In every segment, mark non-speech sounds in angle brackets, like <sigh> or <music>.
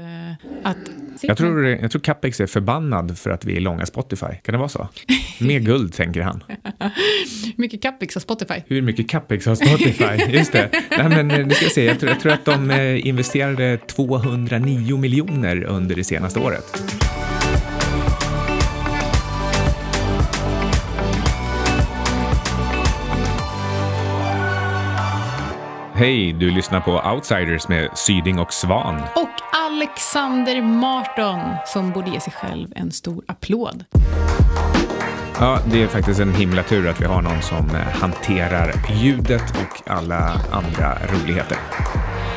eh, att jag tror, jag tror Capex är förbannad för att vi är långa Spotify. Kan det vara så? Mer guld, tänker han. Hur <laughs> mycket Capex har Spotify? Hur mycket Capex har Spotify? <laughs> Just det. Nej, men eh, nu ska jag se. Jag tror, jag tror att de eh, investerade 209 miljoner under det senaste året. Hej, du lyssnar på Outsiders med Syding och Svan. Och Alexander Marton som borde ge sig själv en stor applåd. Ja, det är faktiskt en himla tur att vi har någon som eh, hanterar ljudet och alla andra roligheter.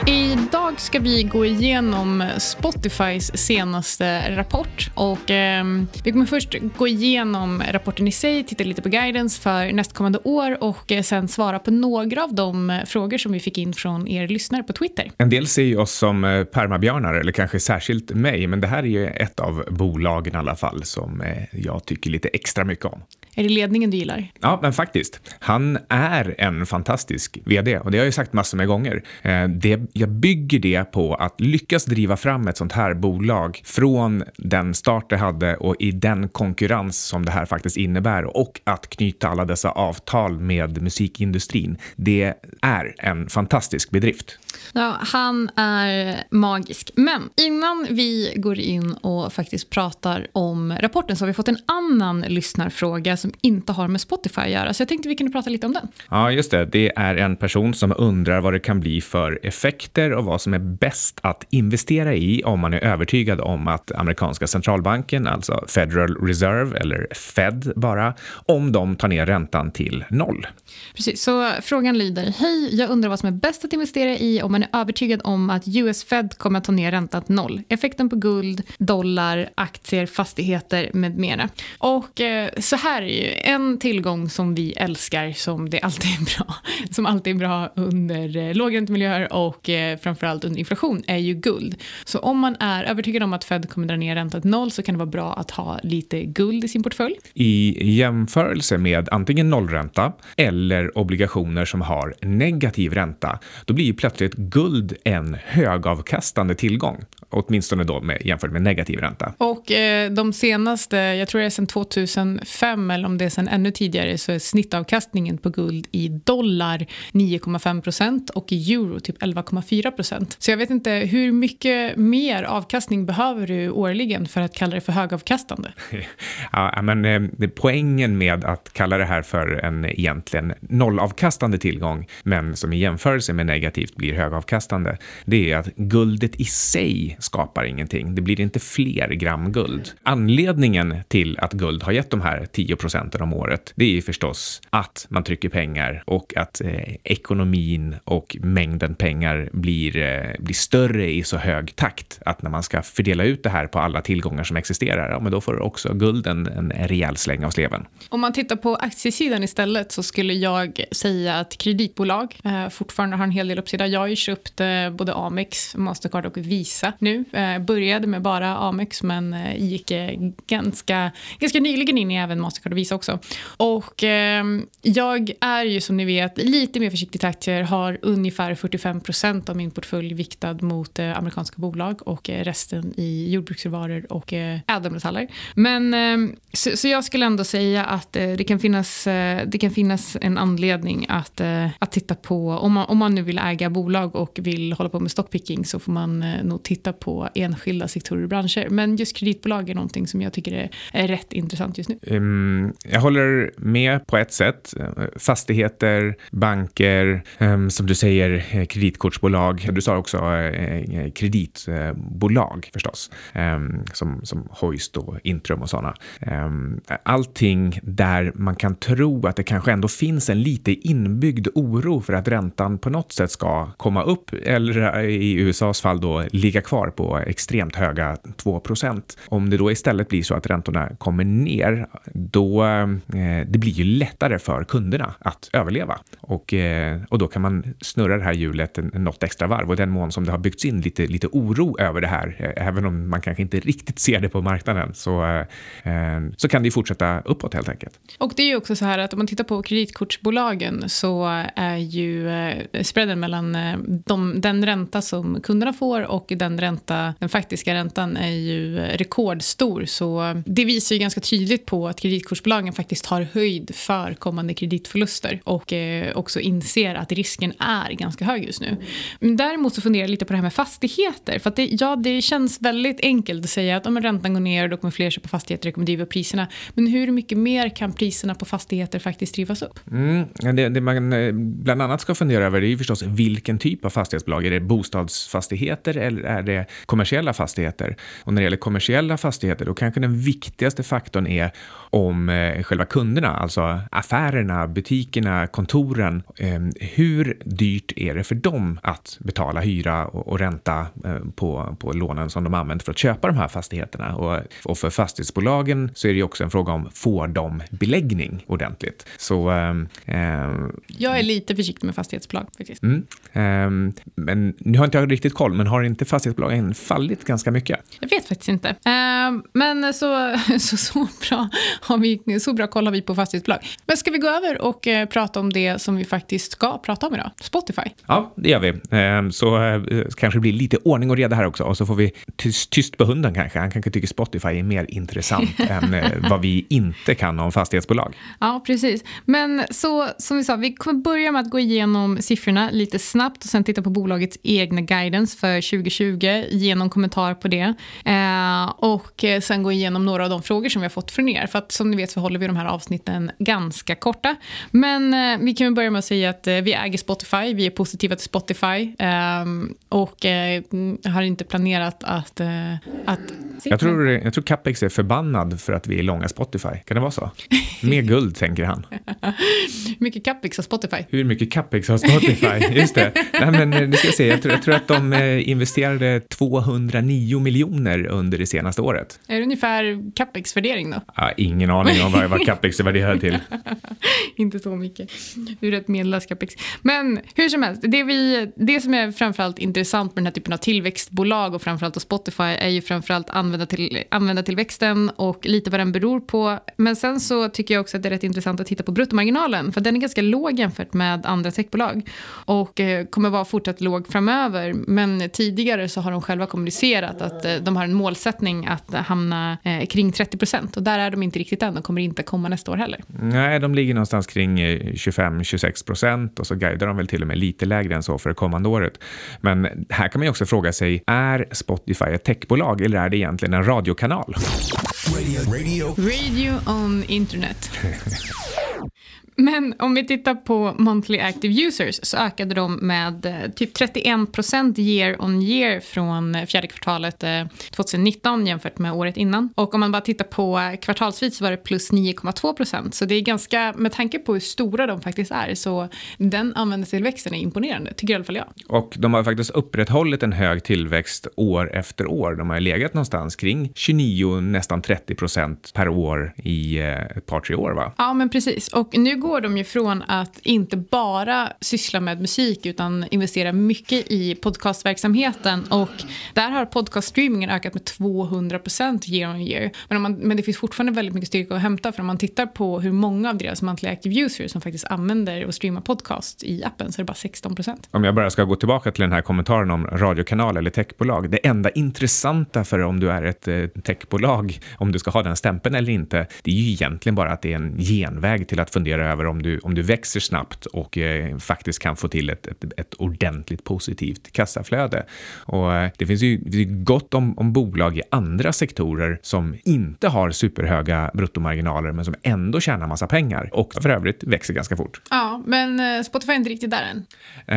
Idag ska vi gå igenom Spotifys senaste rapport. Och, eh, vi kommer först gå igenom rapporten i sig, titta lite på guidance för nästkommande år och eh, sen svara på några av de eh, frågor som vi fick in från er lyssnare på Twitter. En del ser ju oss som eh, permabjörnar, eller kanske särskilt mig, men det här är ju ett av bolagen i alla fall som eh, jag tycker lite extra mycket om. Är det ledningen du gillar? Ja, men faktiskt. Han är en fantastisk vd och det har jag ju sagt massor med gånger. Eh, det, jag bygger det på att lyckas driva fram ett sånt här bolag från den start det hade och i den konkurrens som det här faktiskt innebär och att knyta alla dessa avtal med musikindustrin. Det är en fantastisk bedrift. Ja, han är magisk. Men innan vi går in och faktiskt pratar om rapporten så har vi fått en annan lyssnarfråga som inte har med Spotify att göra. Så jag tänkte vi kunde prata lite om den. Ja, just det. Det är en person som undrar vad det kan bli för effekter och vad som är bäst att investera i om man är övertygad om att amerikanska centralbanken, alltså Federal Reserve eller Fed bara, om de tar ner räntan till noll. Precis, så frågan lyder, hej, jag undrar vad som är bäst att investera i om man är övertygad om att US Fed kommer att ta ner räntan till noll. Effekten på guld, dollar, aktier, fastigheter med mera. Och eh, så här är ju en tillgång som vi älskar, som det alltid är bra, <laughs> som alltid är bra under eh, lågräntemiljöer och eh, framförallt under inflation, är ju guld. Så om man är övertygad om att Fed kommer dra ner räntan till noll så kan det vara bra att ha lite guld i sin portfölj. I jämförelse med antingen nollränta eller obligationer som har negativ ränta, då blir ju plötsligt guld en högavkastande tillgång åtminstone då med, jämfört med negativ ränta. Och eh, de senaste, jag tror det är sedan 2005 eller om det är sen ännu tidigare, så är snittavkastningen på guld i dollar 9,5 procent och i euro typ 11,4 procent. Så jag vet inte, hur mycket mer avkastning behöver du årligen för att kalla det för högavkastande? <laughs> ja, men eh, poängen med att kalla det här för en egentligen nollavkastande tillgång, men som i jämförelse med negativt blir högavkastande, det är att guldet i sig skapar ingenting. Det blir inte fler gram guld. Anledningen till att guld har gett de här 10 procenten om året, det är ju förstås att man trycker pengar och att eh, ekonomin och mängden pengar blir, eh, blir större i så hög takt att när man ska fördela ut det här på alla tillgångar som existerar, ja, men då får också gulden en, en rejäl släng av sleven. Om man tittar på aktiesidan istället så skulle jag säga att kreditbolag eh, fortfarande har en hel del uppsida. Jag har ju köpt eh, både Amex, Mastercard och Visa nu nu. Eh, började med bara Amex men eh, gick eh, ganska, ganska nyligen in i även Mastercard och Visa också. Och eh, jag är ju som ni vet lite mer försiktig till aktier, har ungefär 45 procent av min portfölj viktad mot eh, amerikanska bolag och eh, resten i jordbruksråvaror och eh, ädelmetaller. Men ehm, så, så, jag skulle ändå säga att eh, det, kan finnas, eh, det kan finnas en anledning att, eh, att titta på, om man, om man nu vill äga bolag och vill hålla på med stockpicking så får man nog titta på enskilda sektorer och branscher. Men just kreditbolag är någonting som jag tycker är, är rätt intressant just nu. Um, jag håller med på ett sätt. Fastigheter, banker, ehm, som du säger, eh, kreditkortsbolag. Du sa också eh, eh, kreditbolag förstås, ehm, som, som Hoist och Intrum och sådana. Ehm, allting där man kan tro att det kanske ändå finns en lite inbyggd oro för att räntan på något sätt ska komma upp eller i USAs fall då ligga kvar på extremt höga 2% Om det då istället blir så att räntorna kommer ner, då så det blir ju lättare för kunderna att överleva. Och, eh, och då kan man snurra det här hjulet något extra varv och den mån som det har byggts in lite, lite oro över det här, eh, även om man kanske inte riktigt ser det på marknaden, så, så kan det ju fortsätta uppåt helt enkelt. Och det är ju också så här att om man tittar på kreditkortsbolagen så är ju spreaden mellan de, den ränta som kunderna får och den ränta, den faktiska räntan är ju rekordstor. Så det visar ju ganska tydligt på att kreditkortsbolagen faktiskt tar höjd för kommande kreditförluster och eh, också inser att risken är ganska hög just nu. Däremot så funderar jag lite på det här med fastigheter. För att det, ja, det känns väldigt enkelt att säga att om räntan går ner då kommer fler köpa fastigheter och kommer driva priserna. Men hur mycket mer kan priserna på fastigheter faktiskt drivas upp? Mm, det, det man eh, bland annat ska fundera över är ju förstås vilken typ av fastighetsbolag. Är det bostadsfastigheter eller är det kommersiella fastigheter? Och när det gäller kommersiella fastigheter då kanske den viktigaste faktorn är om eh, själva kunderna, alltså affärerna, butikerna, kontoren. Eh, hur dyrt är det för dem att betala hyra och, ränta eh, på, på lånen som de använt för att köpa de här fastigheterna? Och, och för fastighetsbolagen så är det ju också en fråga om får de beläggning ordentligt? Så, ehm, ehm, jag är lite försiktig med fastighetsbolag faktiskt. Mm, ehm, men nu har inte jag riktigt koll, men har inte fastighetsbolagen fallit ganska mycket? Jag vet faktiskt inte. men så, <laughs> så, så bra har vi, så bra koll har vi på fastighetsbolag. Men ska vi gå över och eh, prata om det som vi faktiskt ska prata om idag? Spotify. Ja, det gör vi. Eh, så eh, kanske det blir lite ordning och reda här också och så får vi tyst, tyst på hunden kanske. Han kanske tycker Spotify är mer intressant <laughs> än eh, vad vi inte kan om fastighetsbolag. Ja, precis. Men så som vi sa, vi kommer börja med att gå igenom siffrorna lite snabbt och sen titta på bolagets egna guidance för 2020, ge någon kommentar på det eh, och sen gå igenom några av de frågor som vi har fått från er. För att som ni vet så håller vi de här avsnitten ganska korta. Men eh, vi kan börja med att säga att eh, vi äger Spotify, vi är positiva till Spotify eh, och eh, har inte planerat att... Eh, att jag, tror, jag tror Capex är förbannad för att vi är långa Spotify. Kan det vara så? <laughs> Mer guld, tänker han. Hur <laughs> mycket Capex har Spotify? Hur mycket Capex har Spotify? <laughs> Just det. Nej, men, nu ska jag, se. Jag, tror, jag tror att de investerade 209 miljoner under det senaste året. Är det ungefär Capex-värdering då? Ja, ingen aning om vad, vad capex är värderad till. <laughs> inte så mycket. Du är rätt medellös capex. Men hur som helst, det, vi, det som är framförallt intressant med den här typen av tillväxtbolag och framförallt Spotify är ju framförallt användartill, användartillväxten och lite vad den beror på. Men sen så tycker jag också att det är rätt intressant att titta på bruttomarginalen för den är ganska låg jämfört med andra techbolag och eh, kommer vara fortsatt låg framöver. Men tidigare så har de själva kommunicerat att eh, de har en målsättning att hamna eh, kring 30 procent och där är de inte riktigt än och kommer inte komma nästa år heller. Nej, de ligger någonstans kring 25-26 procent och så guidar de väl till och med lite lägre än så för det kommande året. Men här kan man ju också fråga sig, är Spotify ett techbolag eller är det egentligen en radiokanal? Radio, radio. radio on internet. <laughs> Men om vi tittar på monthly active users så ökade de med eh, typ 31 procent year on year från eh, fjärde kvartalet 2019 eh, jämfört med året innan. Och om man bara tittar på kvartalsvis så var det plus 9,2 procent. Så det är ganska, med tanke på hur stora de faktiskt är, så den användartillväxten är imponerande, tycker i alla fall jag. Och de har faktiskt upprätthållit en hög tillväxt år efter år. De har legat någonstans kring 29, nästan 30 procent per år i ett par, tre år va? Ja, men precis. Och nu går de ju från att inte bara syssla med musik utan investera mycket i podcastverksamheten och där har podcaststreamingen ökat med 200 year on year. Men, man, men det finns fortfarande väldigt mycket styrka att hämta för om man tittar på hur många av deras monthly active users som faktiskt använder och streamar podcast i appen så är det bara 16% Om jag bara ska gå tillbaka till den här kommentaren om radiokanal eller techbolag. Det enda intressanta för om du är ett eh, techbolag, om du ska ha den stämpeln eller inte, det är ju egentligen bara att det är en genväg till att fundera över om du, om du växer snabbt och eh, faktiskt kan få till ett, ett, ett ordentligt positivt kassaflöde. Och eh, det finns ju det gott om, om bolag i andra sektorer som inte har superhöga bruttomarginaler men som ändå tjänar massa pengar och för övrigt växer ganska fort. Ja, men eh, Spotify är inte riktigt där än.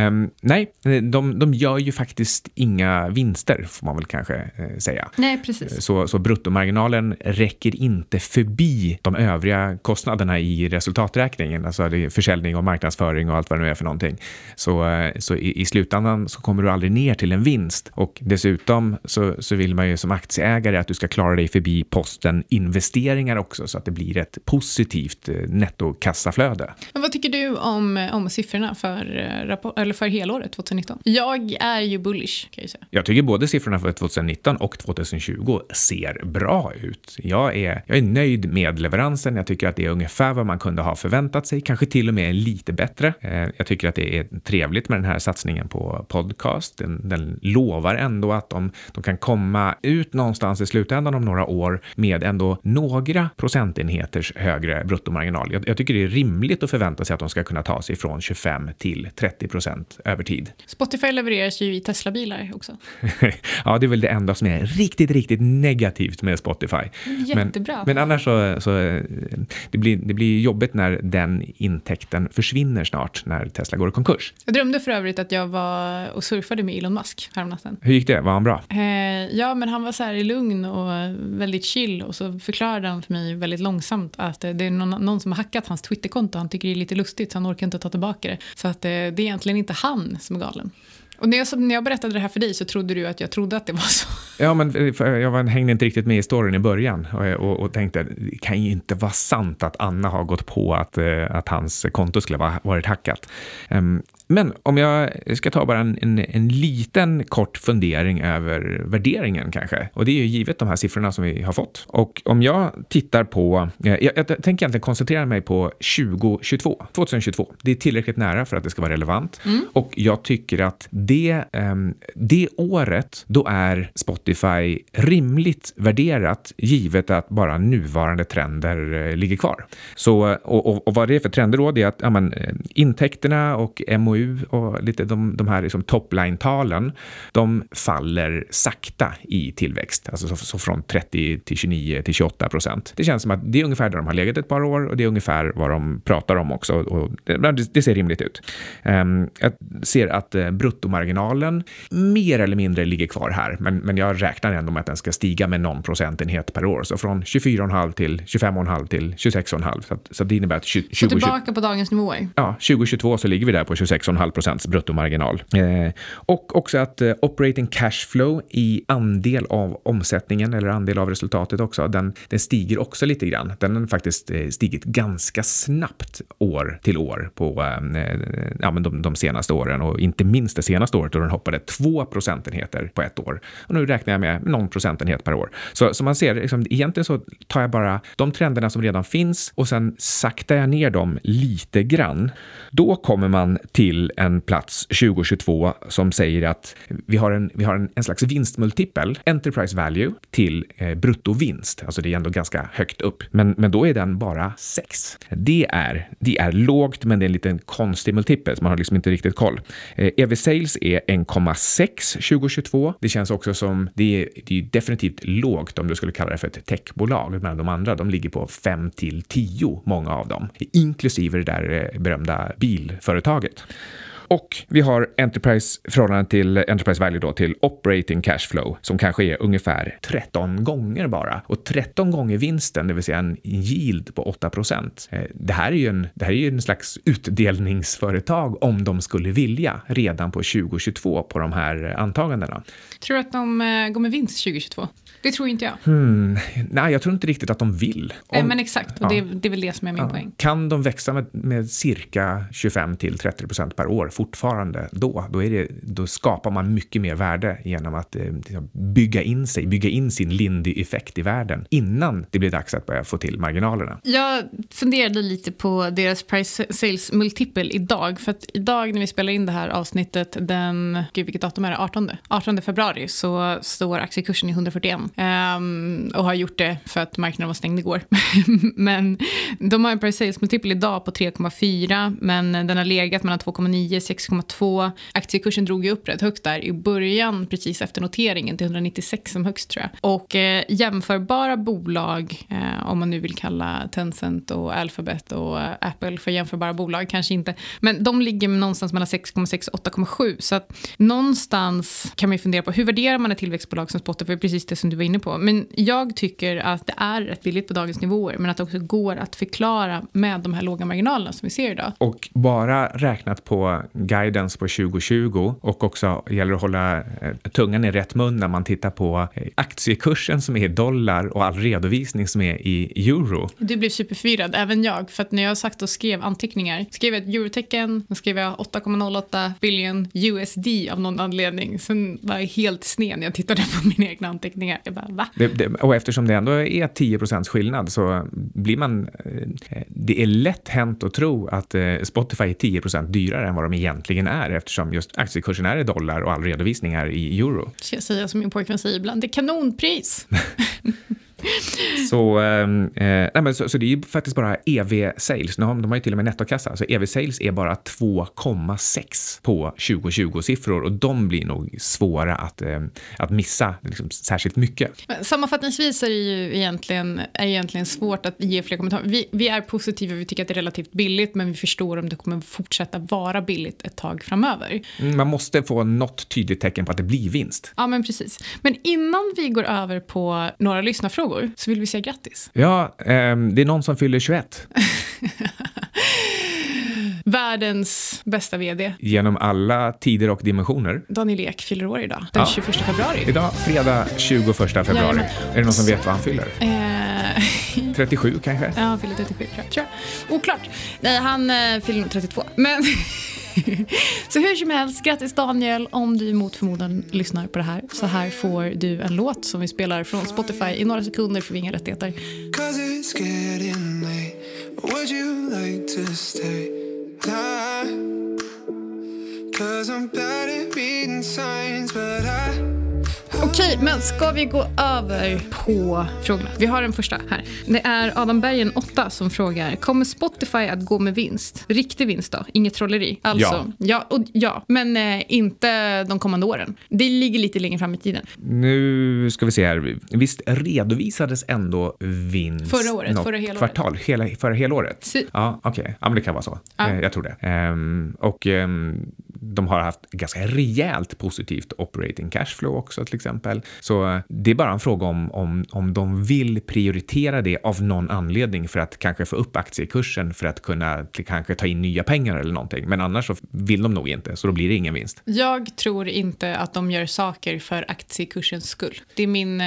Um, nej, de, de gör ju faktiskt inga vinster får man väl kanske eh, säga. Nej, precis. Så, så bruttomarginalen räcker inte förbi de övriga kostnaderna i resultaträkning utvecklingen, alltså det är försäljning och marknadsföring och allt vad det nu är för någonting. Så, eh, så i, i slutändan så kommer du aldrig ner till en vinst och dessutom så, så vill man ju som aktieägare att du ska klara dig förbi posten investeringar också så att det blir ett positivt eh, nettokassaflöde. Men vad tycker du om, om siffrorna för, eh, rapport, eller för helåret 2019? Jag är ju bullish kan jag säga. Jag tycker både siffrorna för 2019 och 2020 ser bra ut. Jag är, jag är nöjd med leveransen. Jag tycker att det är ungefär vad man kunde ha förväntat sig, kanske till och med lite bättre. Eh, jag tycker att det är trevligt med den här satsningen på podcast. Den, den lovar ändå att de, de kan komma ut någonstans i slutändan om några år med ändå några procentenheters högre bruttomarginal. Jag, jag tycker det är rimligt att förvänta sig att de ska kunna ta sig från 25 till 30 procent över tid. Spotify levereras ju i Tesla-bilar också. <laughs> ja, det är väl det enda som är riktigt, riktigt negativt med Spotify. Jättebra. Men, men annars så, så det blir, det blir jobbigt när den intäkten försvinner snart när Tesla går i konkurs. Jag drömde för övrigt att jag var och surfade med Elon Musk häromnatten. Hur gick det? Var han bra? Eh, ja, men han var så här lugn och väldigt chill och så förklarade han för mig väldigt långsamt att det är någon, någon som har hackat hans Twitterkonto. Han tycker det är lite lustigt så han orkar inte ta tillbaka det. Så att eh, det är egentligen inte han som är galen. Och när jag, när jag berättade det här för dig så trodde du att jag trodde att det var så. <laughs> Ja, men eh, jag hängde inte riktigt med i storyn i början och, eh, och, och, tänkte det kan ju inte vara sant att Anna har gått på att, eh, att hans konto skulle ha varit hackat. Ehm, men om jag ska ta bara en, en, en, liten kort fundering över värderingen kanske. Och det är ju givet de här siffrorna som vi har fått. Och om jag tittar på, jag, jag, jag tänker egentligen koncentrera mig på 2022, 2022. Det är tillräckligt nära för att det ska vara relevant. Mm. Och jag tycker att det, um, det året, då är Spotify rimligt värderat givet att bara nuvarande trender uh, ligger kvar. Så, och, och, och, vad det är för trender då, det är att ja, men, eh, intäkterna och MOU och lite de, de här liksom topline-talen, de faller sakta i tillväxt, alltså så, så, från 30 till 29 till 28 procent. Det känns som att det är ungefär där de har legat ett par år och det är ungefär vad de pratar om också och det, det ser rimligt ut. Um, jag ser att uh, bruttomarginalen mer eller mindre ligger kvar här, men, men jag räknar ändå med att den ska stiga med någon procentenhet per år, så från 24,5 till 25,5 till 26,5. Så, så det innebär att 20, Så tillbaka på dagens nivåer? Ja, 2022 så ligger vi där på 26,5 6,5 procents bruttomarginal. Eh, och också att eh, operating cash flow i andel av omsättningen eller andel av resultatet också, den, den stiger också lite grann. Den har faktiskt eh, stigit ganska snabbt år till år på eh, ja, men de, de senaste åren och inte minst det senaste året då den hoppade 2 procentenheter på ett år. Och nu räknar jag med någon procentenhet per år. Så, som man ser, liksom, egentligen så tar jag bara de trenderna som redan finns och sen saktar jag ner dem lite grann. Då kommer man till till en plats 2022 som säger att vi har en, vi har en, en slags vinstmultipel, enterprise value, till eh, bruttovinst. Alltså det är ändå ganska högt upp, men, men då är den bara 6. Det är, det är lågt, men det är en liten konstig multipel, så man har liksom inte riktigt koll. Eh, EV sales är 1,6 2022. Det känns också som, det är, det är definitivt lågt om du skulle kalla det för ett techbolag, men de andra, de ligger på 5 till 10, många av dem, inklusive det där eh, berömda bilföretaget. Och vi har Enterprise förhållande till Enterprise Value då till Operating Cash Flow som kanske är ungefär 13 gånger bara. Och 13 gånger vinsten, det vill säga en yield på 8 procent. Eh, det här är ju en, det här är ju en slags utdelningsföretag om de skulle vilja redan på 2022 på de här eh, antagandena. Tror du att de eh, går med vinst 2022? Det tror inte jag. Hmm, nej, jag tror inte riktigt att de vill. Om, men exakt, och ja. det, det, är väl det som är min ja. poäng. Kan de växa med, med cirka 25 till 30 procent per år fortfarande då, då, är det, då skapar man mycket mer värde genom att eh, bygga in sig, bygga in sin Lindy-effekt i världen innan det blir dags att börja få till marginalerna. Jag funderade lite på deras price sales multiple idag, för att idag när vi spelar in det här avsnittet den, gud vilket datum är det, 18? 18 februari så står aktiekursen i 141 um, och har gjort det för att marknaden var stängd igår. <laughs> men de har en price sales multiple idag på 3,4 men den har legat mellan 2,9 6,2. Aktiekursen drog ju upp rätt högt där i början precis efter noteringen till 196 som högst tror jag. Och eh, jämförbara bolag, eh, om man nu vill kalla Tencent och Alphabet och eh, Apple för jämförbara bolag, kanske inte. Men de ligger någonstans mellan 6,6 och 8,7 så att någonstans kan man ju fundera på hur värderar man ett tillväxtbolag som Spotify, precis det som du du var inne på. Men jag tycker att det är rätt billigt på dagens nivåer men att det också går att förklara med de här låga marginalerna som vi ser idag. Och bara räknat på guidance på 2020 och också gäller att hålla eh, tungan i rätt mun när man tittar på eh, aktiekursen som är i dollar och all redovisning som är i euro. Du blev superförvirrad, även jag. För att när jag sagt och skrev anteckningar skrev jag ett eurotecken, då skrev jag 8,08 billion USD av någon anledning. Sen var jag helt sned när jag tittade på <laughs> mina egna anteckningar. Jag bara, va? Det, det, och eftersom det ändå är 10% skillnad så blir man... Eh, det är lätt hänt att tro att eh, Spotify är 10% dyrare än vad de egentligen är eftersom just aktiekursen är i dollar och all redovisning är i euro. Ska jag säga som min pojkvän säger ibland, det är kanonpris. <laughs> <laughs> så, ehm, eh, nej men så, så, det är ju faktiskt bara EV-sales. De har ju till och med nettokassa. Så EV-sales är bara 2,6 på 2020-siffror och de blir nog svåra att, eh, att missa liksom, särskilt mycket. Men sammanfattningsvis är det ju egentligen, är egentligen svårt att ge fler kommentarer. Vi, vi är positiva, vi tycker att det är relativt billigt men vi förstår om det kommer fortsätta vara billigt ett tag framöver. Mm, man måste få något tydligt tecken på att det blir vinst. Ja, men precis. Men innan vi går över på några lyssnarfrågor frågor så vill vi säga grattis. Ja, eh, det är någon som fyller 21. <laughs> Världens bästa vd. Genom alla tider och dimensioner. Daniel Ek fyller år idag, den ja. 21 februari. Idag, fredag 21 februari. Jajamän. Är det någon som vet vad han fyller? Eh... <laughs> 37 kanske? Ja, han fyller 37 tror jag. Oklart. Nej, han eh, fyller nog 32. Men <laughs> <laughs> så hur som helst, grattis Daniel om du mot förmodan lyssnar på det här. Så här får du en låt som vi spelar från Spotify i några sekunder för vi inga rättigheter. Cause I'm bad at reading signs but I Okej, men ska vi gå över på frågorna? Vi har den första här. Det är Adam Bergen, 8, som frågar. Kommer Spotify att gå med vinst? Riktig vinst då? Inget trolleri? Alltså, ja. Ja, och, ja men eh, inte de kommande åren. Det ligger lite längre fram i tiden. Nu ska vi se här. Visst redovisades ändå vinst förra året? Förra helåret? Kvartal, hela, förra helåret? Si. Ja, okej. Okay. Ja, men det kan vara så. Ja. Eh, jag tror det. Um, och um, de har haft ganska rejält positivt operating cashflow också till exempel. Så det är bara en fråga om, om, om de vill prioritera det av någon anledning för att kanske få upp aktiekursen för att kunna kanske ta in nya pengar eller någonting. Men annars så vill de nog inte, så då blir det ingen vinst. Jag tror inte att de gör saker för aktiekursens skull. Det är min... Eh,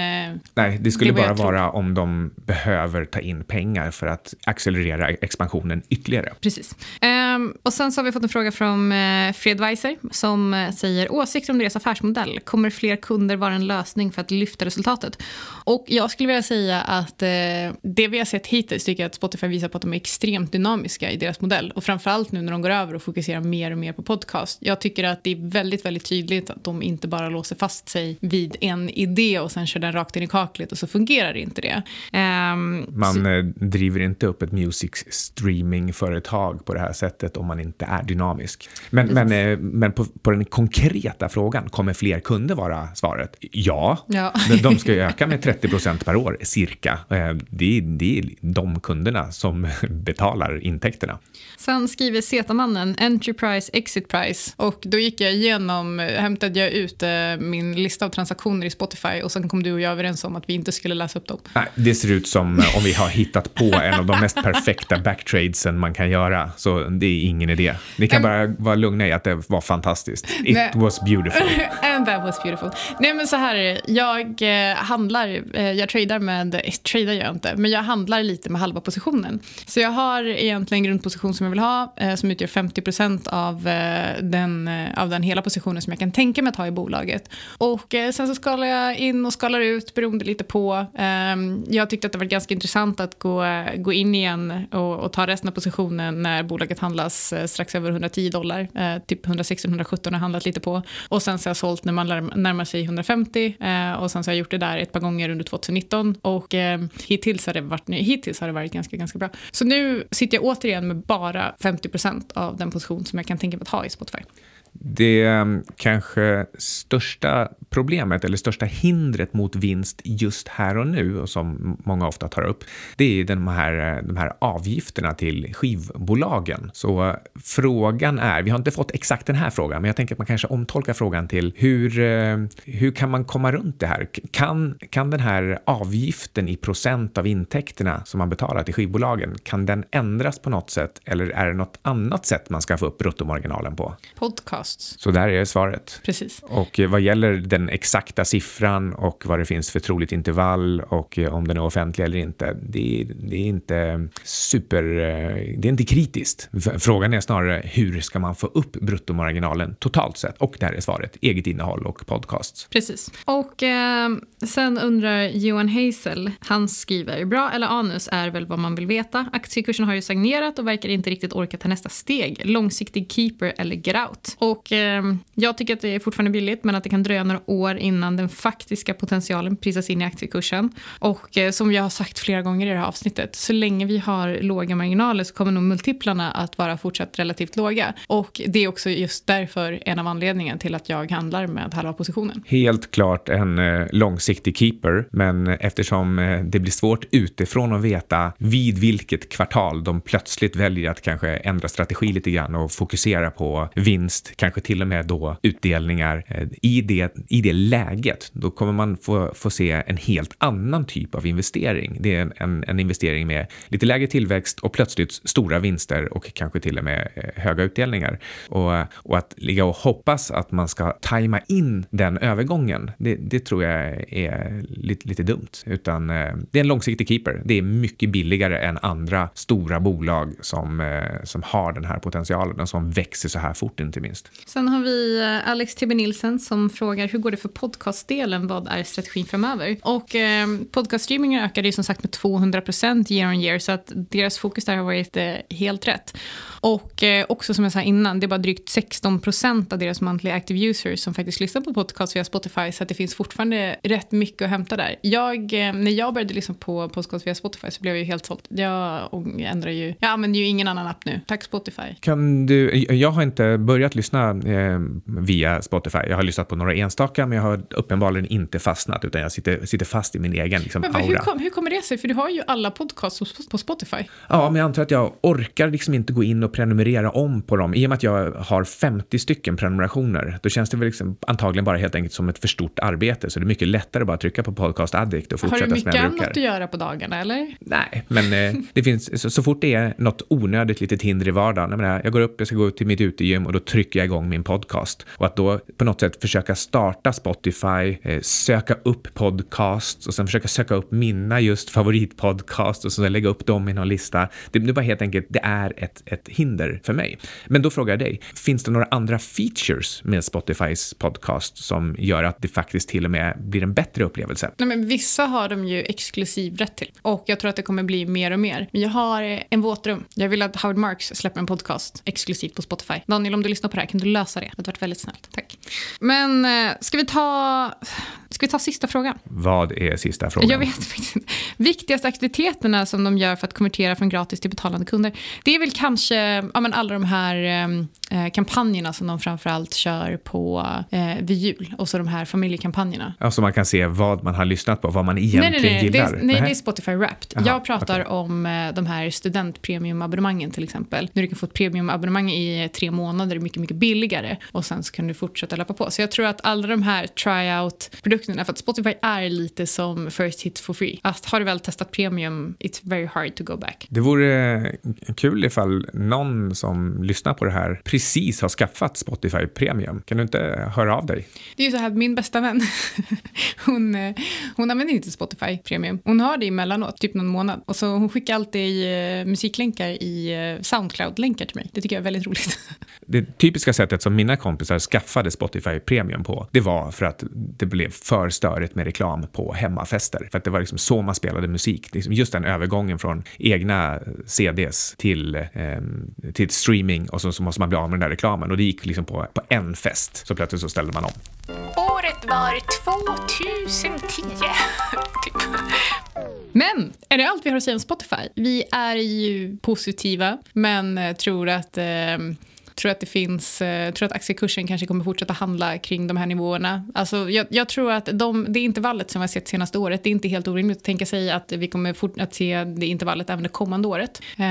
Nej, det skulle det bara vara om de behöver ta in pengar för att accelerera expansionen ytterligare. Precis. Um, och sen så har vi fått en fråga från uh, Fred Weiser som uh, säger åsikter om deras affärsmodell. Kommer fler kunder vara en lösning för att lyfta resultatet. Och jag skulle vilja säga att eh, det vi har sett hittills tycker jag att Spotify visar på att de är extremt dynamiska i deras modell. Och framförallt nu när de går över och fokuserar mer och mer på podcast. Jag tycker att det är väldigt, väldigt tydligt att de inte bara låser fast sig vid en idé och sen kör den rakt in i kaklet och så fungerar inte det. Um, man så... Eh, driver inte upp ett music streaming-företag på det här sättet om man inte är dynamisk. Men, men, eh, men på, på den konkreta frågan, kommer fler kunder vara svaret? Ja, ja. de ska öka med 30 procent per år cirka. Eh, det är, det är de kunderna som <laughs> betalar intäkterna. Sen skriver Zetamannen Enterprise Exit Price och då gick jag igenom, hämtade jag ut eh, min lista av transaktioner i Spotify och sen kom du och jag överens om att vi inte skulle läsa upp dem. Nej, det ser ut som om vi har hittat på en av de mest perfekta backtradesen man kan göra, så det är ingen idé. Ni kan bara vara lugna i att det var fantastiskt. It Nej. was beautiful. <laughs> And that was beautiful. Nej men så här, jag eh, handlar, eh, jag tradar med, eh, tradar jag inte, men jag handlar lite med halva positionen. Så jag har egentligen grundposition som jag vill ha, som utgör 50 av, den, av den hela positionen som jag kan tänka mig att ha i bolaget. Och sen så skalar jag in och skalar ut beroende lite på. Ehm, jag tyckte att det var ganska intressant att gå, gå in igen och, och ta resten av positionen när bolaget handlas eh, strax över 110 dollar, eh, typ 116-117 har handlat lite på. Och sen så har jag sålt när man närmar sig 150 eh, och sen så har jag gjort det där ett par gånger under 2019 och eh, hittills, har det varit, hittills har det varit ganska, ganska bra. Så nu sitter jag återigen med bara 50% av den position som jag kan tänka mig att ha i Spotify. Det ehm, kanske största problemet eller största hindret mot vinst just här och nu och som många ofta tar upp, det är de här, eh, de här avgifterna till skivbolagen. Så eh, frågan är, vi har inte fått exakt den här frågan, men jag tänker att man kanske omtolkar frågan till hur, eh, hur kan man komma runt det här? Kan, kan den här avgiften i procent av intäkterna som man betalar till skivbolagen, kan den ändras på något sätt eller är det något annat sätt man ska få upp bruttomarginalen på? Podcasts. Så där är svaret. Precis. Och vad gäller den exakta siffran och vad det finns för troligt intervall och om den är offentlig eller inte, det, det är inte super, det är inte kritiskt. Frågan är snarare hur ska man få upp bruttomarginalen totalt sett? Och där är svaret eget innehåll och podcasts. Precis. Och eh, sen undrar Johan Hazel, han skriver bra eller anus är väl vad man vill veta. Aktiekursen har ju stagnerat och verkar inte riktigt orka ta nästa steg. Långsiktig keeper eller get out. Och eh, jag tycker att det är fortfarande billigt men att det kan dröja några år innan den faktiska potentialen prisas in i aktiekursen. Och eh, som jag har sagt flera gånger i det här avsnittet, så länge vi har låga marginaler så kommer nog multiplarna att vara fortsatt relativt låga. Och det är också just därför en av anledningarna till att jag handlar med halva positionen. Helt klart en eh, långsiktig keeper, men eftersom eh, det blir svårt utifrån att veta vid vilket kvartal de plötsligt väljer att kanske ändra strategi lite grann och fokusera på vinst, kanske till och med då utdelningar. Eh, I det, i det läget, då kommer man få, få se en helt annan typ av investering. Det är en, en, en investering med lite lägre tillväxt och plötsligt stora vinster och kanske till och med eh, höga utdelningar. Och, och att ligga och hoppas att man ska tajma in den övergången, det, det tror jag är lite, lite dumt. Utan eh, det är en långsiktig keeper. Det är mycket billigare än andra stora bolag som, som har den här potentialen och som växer så här fort inte minst. Sen har vi eh, Alex T.B. Nilsen som frågar hur går det för podcastdelen? Vad är strategin framöver? Och eh, podcaststreamingen ökade ju som sagt med 200% year on year så att deras fokus där har varit eh, helt rätt. Och eh, också som jag sa innan, det är bara drygt 16% av deras monthly active users som faktiskt lyssnar på podcast via Spotify så att det finns fortfarande rätt mycket att hämta där. Jag, eh, när jag började lyssna på podcast via Spotify så blev jag ju helt såld. Jag ändrar ju, jag använder ju ingen annan app nu. Tack Spotify. Kan du, jag har inte börjat lyssna eh, via Spotify. Jag har lyssnat på några enstaka men jag har uppenbarligen inte fastnat utan jag sitter, sitter fast i min egen liksom, men, aura. Hur, kom, hur kommer det sig? För du har ju alla podcasts på Spotify. Ja, men jag antar att jag orkar liksom inte gå in och prenumerera om på dem. I och med att jag har 50 stycken prenumerationer, då känns det väl liksom antagligen bara helt enkelt som ett för stort arbete. Så det är mycket lättare bara att trycka på Podcast Addict och fortsätta som jag brukar. Har du mycket annat att göra på dagarna eller? Nej, men eh, <laughs> det finns, så, så, fort det är något onödigt litet hinder i vardagen, jag, menar, jag går upp, jag ska gå ut till mitt utegym och då trycker jag igång min podcast. Och att då på något sätt försöka starta Spotify, eh, söka upp podcasts och sen försöka söka upp mina just favoritpodcast och sen lägga upp dem i någon lista. Det, det var helt enkelt, det är ett, ett hinder för mig. Men då frågar jag dig, finns det några andra features med Spotifys podcast som gör att det faktiskt till och med blir en bättre upplevelse? Nej, men vissa har de ju exklusiv rätt till och jag tror att det kommer bli mer och mer. Men jag har eh, en våtrum. Jag vill att Howard Marks släpper en podcast exklusivt på Spotify. Daniel, om du lyssnar på det här, kan kunde lösa det? Det hade varit väldigt snällt. Tack. Men eh, ska vi ta Ska vi ta sista frågan? Vad är sista frågan? Jag vet faktiskt inte. Viktigaste aktiviteterna som de gör för att konvertera från gratis till betalande kunder. Det är väl kanske ja, men alla de här eh, kampanjerna som de framförallt kör på eh, vid jul. Och så de här familjekampanjerna. Ja, så man kan se vad man har lyssnat på, vad man egentligen nej, nej, nej. gillar? Det är, nej, det är Spotify Wrapped. Aha, jag pratar okay. om eh, de här studentpremiumabonnemangen till exempel. Nu du kan få ett premiumabonnemang i tre månader, mycket, mycket billigare. Och sen så kan du fortsätta löpa på. Så jag tror att alla de här tryout-produkterna, för att Spotify är lite som first hit for free. Att har du väl testat premium, it's very hard to go back. Det vore kul ifall någon som lyssnar på det här precis har skaffat Spotify Premium. Kan du inte höra av dig? Det är ju så här, min bästa vän, <laughs> hon, eh, hon använder inte Spotify Premium. Hon har det emellanåt, typ någon månad. Och så hon skickar alltid uh, musiklänkar i uh, Soundcloud-länkar till mig. Det tycker jag är väldigt roligt. <laughs> det typiska sättet som mina kompisar skaffade Spotify Premium på, det var för att det blev för störigt med reklam på hemmafester. För att det var liksom så man spelade musik. Liksom just den övergången från egna CDs till, eh, till streaming och så, så måste man bli av med den där reklamen. Och det gick liksom på, på en fest, så plötsligt så ställde man om. Året var 2010. <laughs> typ. Men är det allt vi har att säga om Spotify? Vi är ju positiva, men tror att eh, tror att det finns, eh, tror att aktiekursen kanske kommer fortsätta handla kring de här nivåerna. Alltså, jag, jag tror att de, det intervallet som vi har sett senaste året, det är inte helt orimligt att tänka sig att vi kommer fort, att se det intervallet även det kommande året. Eh,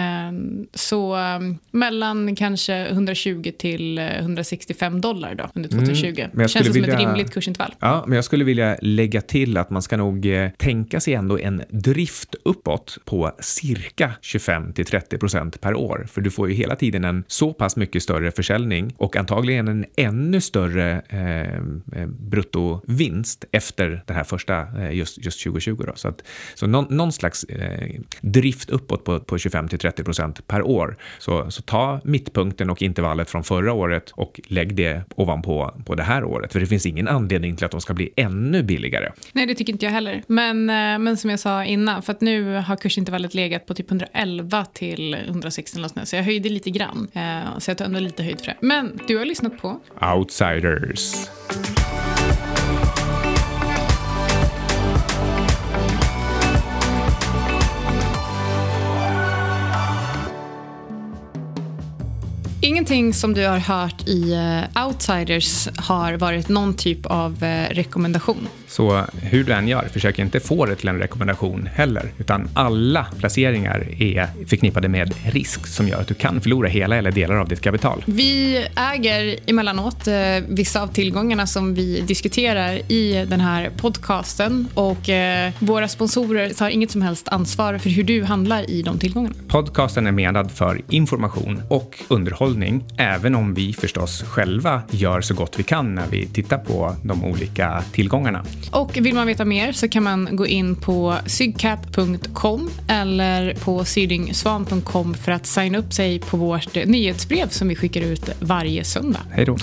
så eh, mellan kanske 120 till 165 dollar då under 2020. Mm, men Känns det som vilja, ett rimligt kursintervall. Ja, men jag skulle vilja lägga till att man ska nog tänka sig ändå en drift uppåt på cirka 25 till 30 procent per år. För du får ju hela tiden en så pass mycket större större försäljning och antagligen en ännu större eh, eh bruttovinst efter det här första, eh, just, just 2020. Då. Så, att, så någon, någon slags eh, drift uppåt på, på 25 till 30 procent per år. Så, så ta mittpunkten och intervallet från förra året och lägg det ovanpå på det här året. För det finns ingen anledning till att de ska bli ännu billigare. Nej, det tycker inte jag heller. Men, eh, men som jag sa innan, för att nu har kursintervallet legat på typ 111 till 116 så jag höjde lite grann. Eh, så jag tar ändå lite höjd för det. Men du har lyssnat på Outsiders. Ingenting som du har hört i uh, Outsiders har varit någon typ av uh, rekommendation. Så hur du än gör, försök inte få det till en rekommendation heller, utan alla placeringar är förknippade med risk som gör att du kan förlora hela eller delar av ditt kapital. Vi äger emellanåt uh, vissa av tillgångarna som vi diskuterar i den här podcasten och våra sponsorer tar inget som helst ansvar för hur du handlar i de tillgångarna. Podcasten är menad för information och underhållning hållning, även om vi förstås själva gör så gott vi kan när vi tittar på de olika tillgångarna. Och vill man veta mer så kan man gå in på sygcap.com eller på sydingsvan.com för att signa upp sig på vårt nyhetsbrev som vi skickar ut varje söndag. Hej då.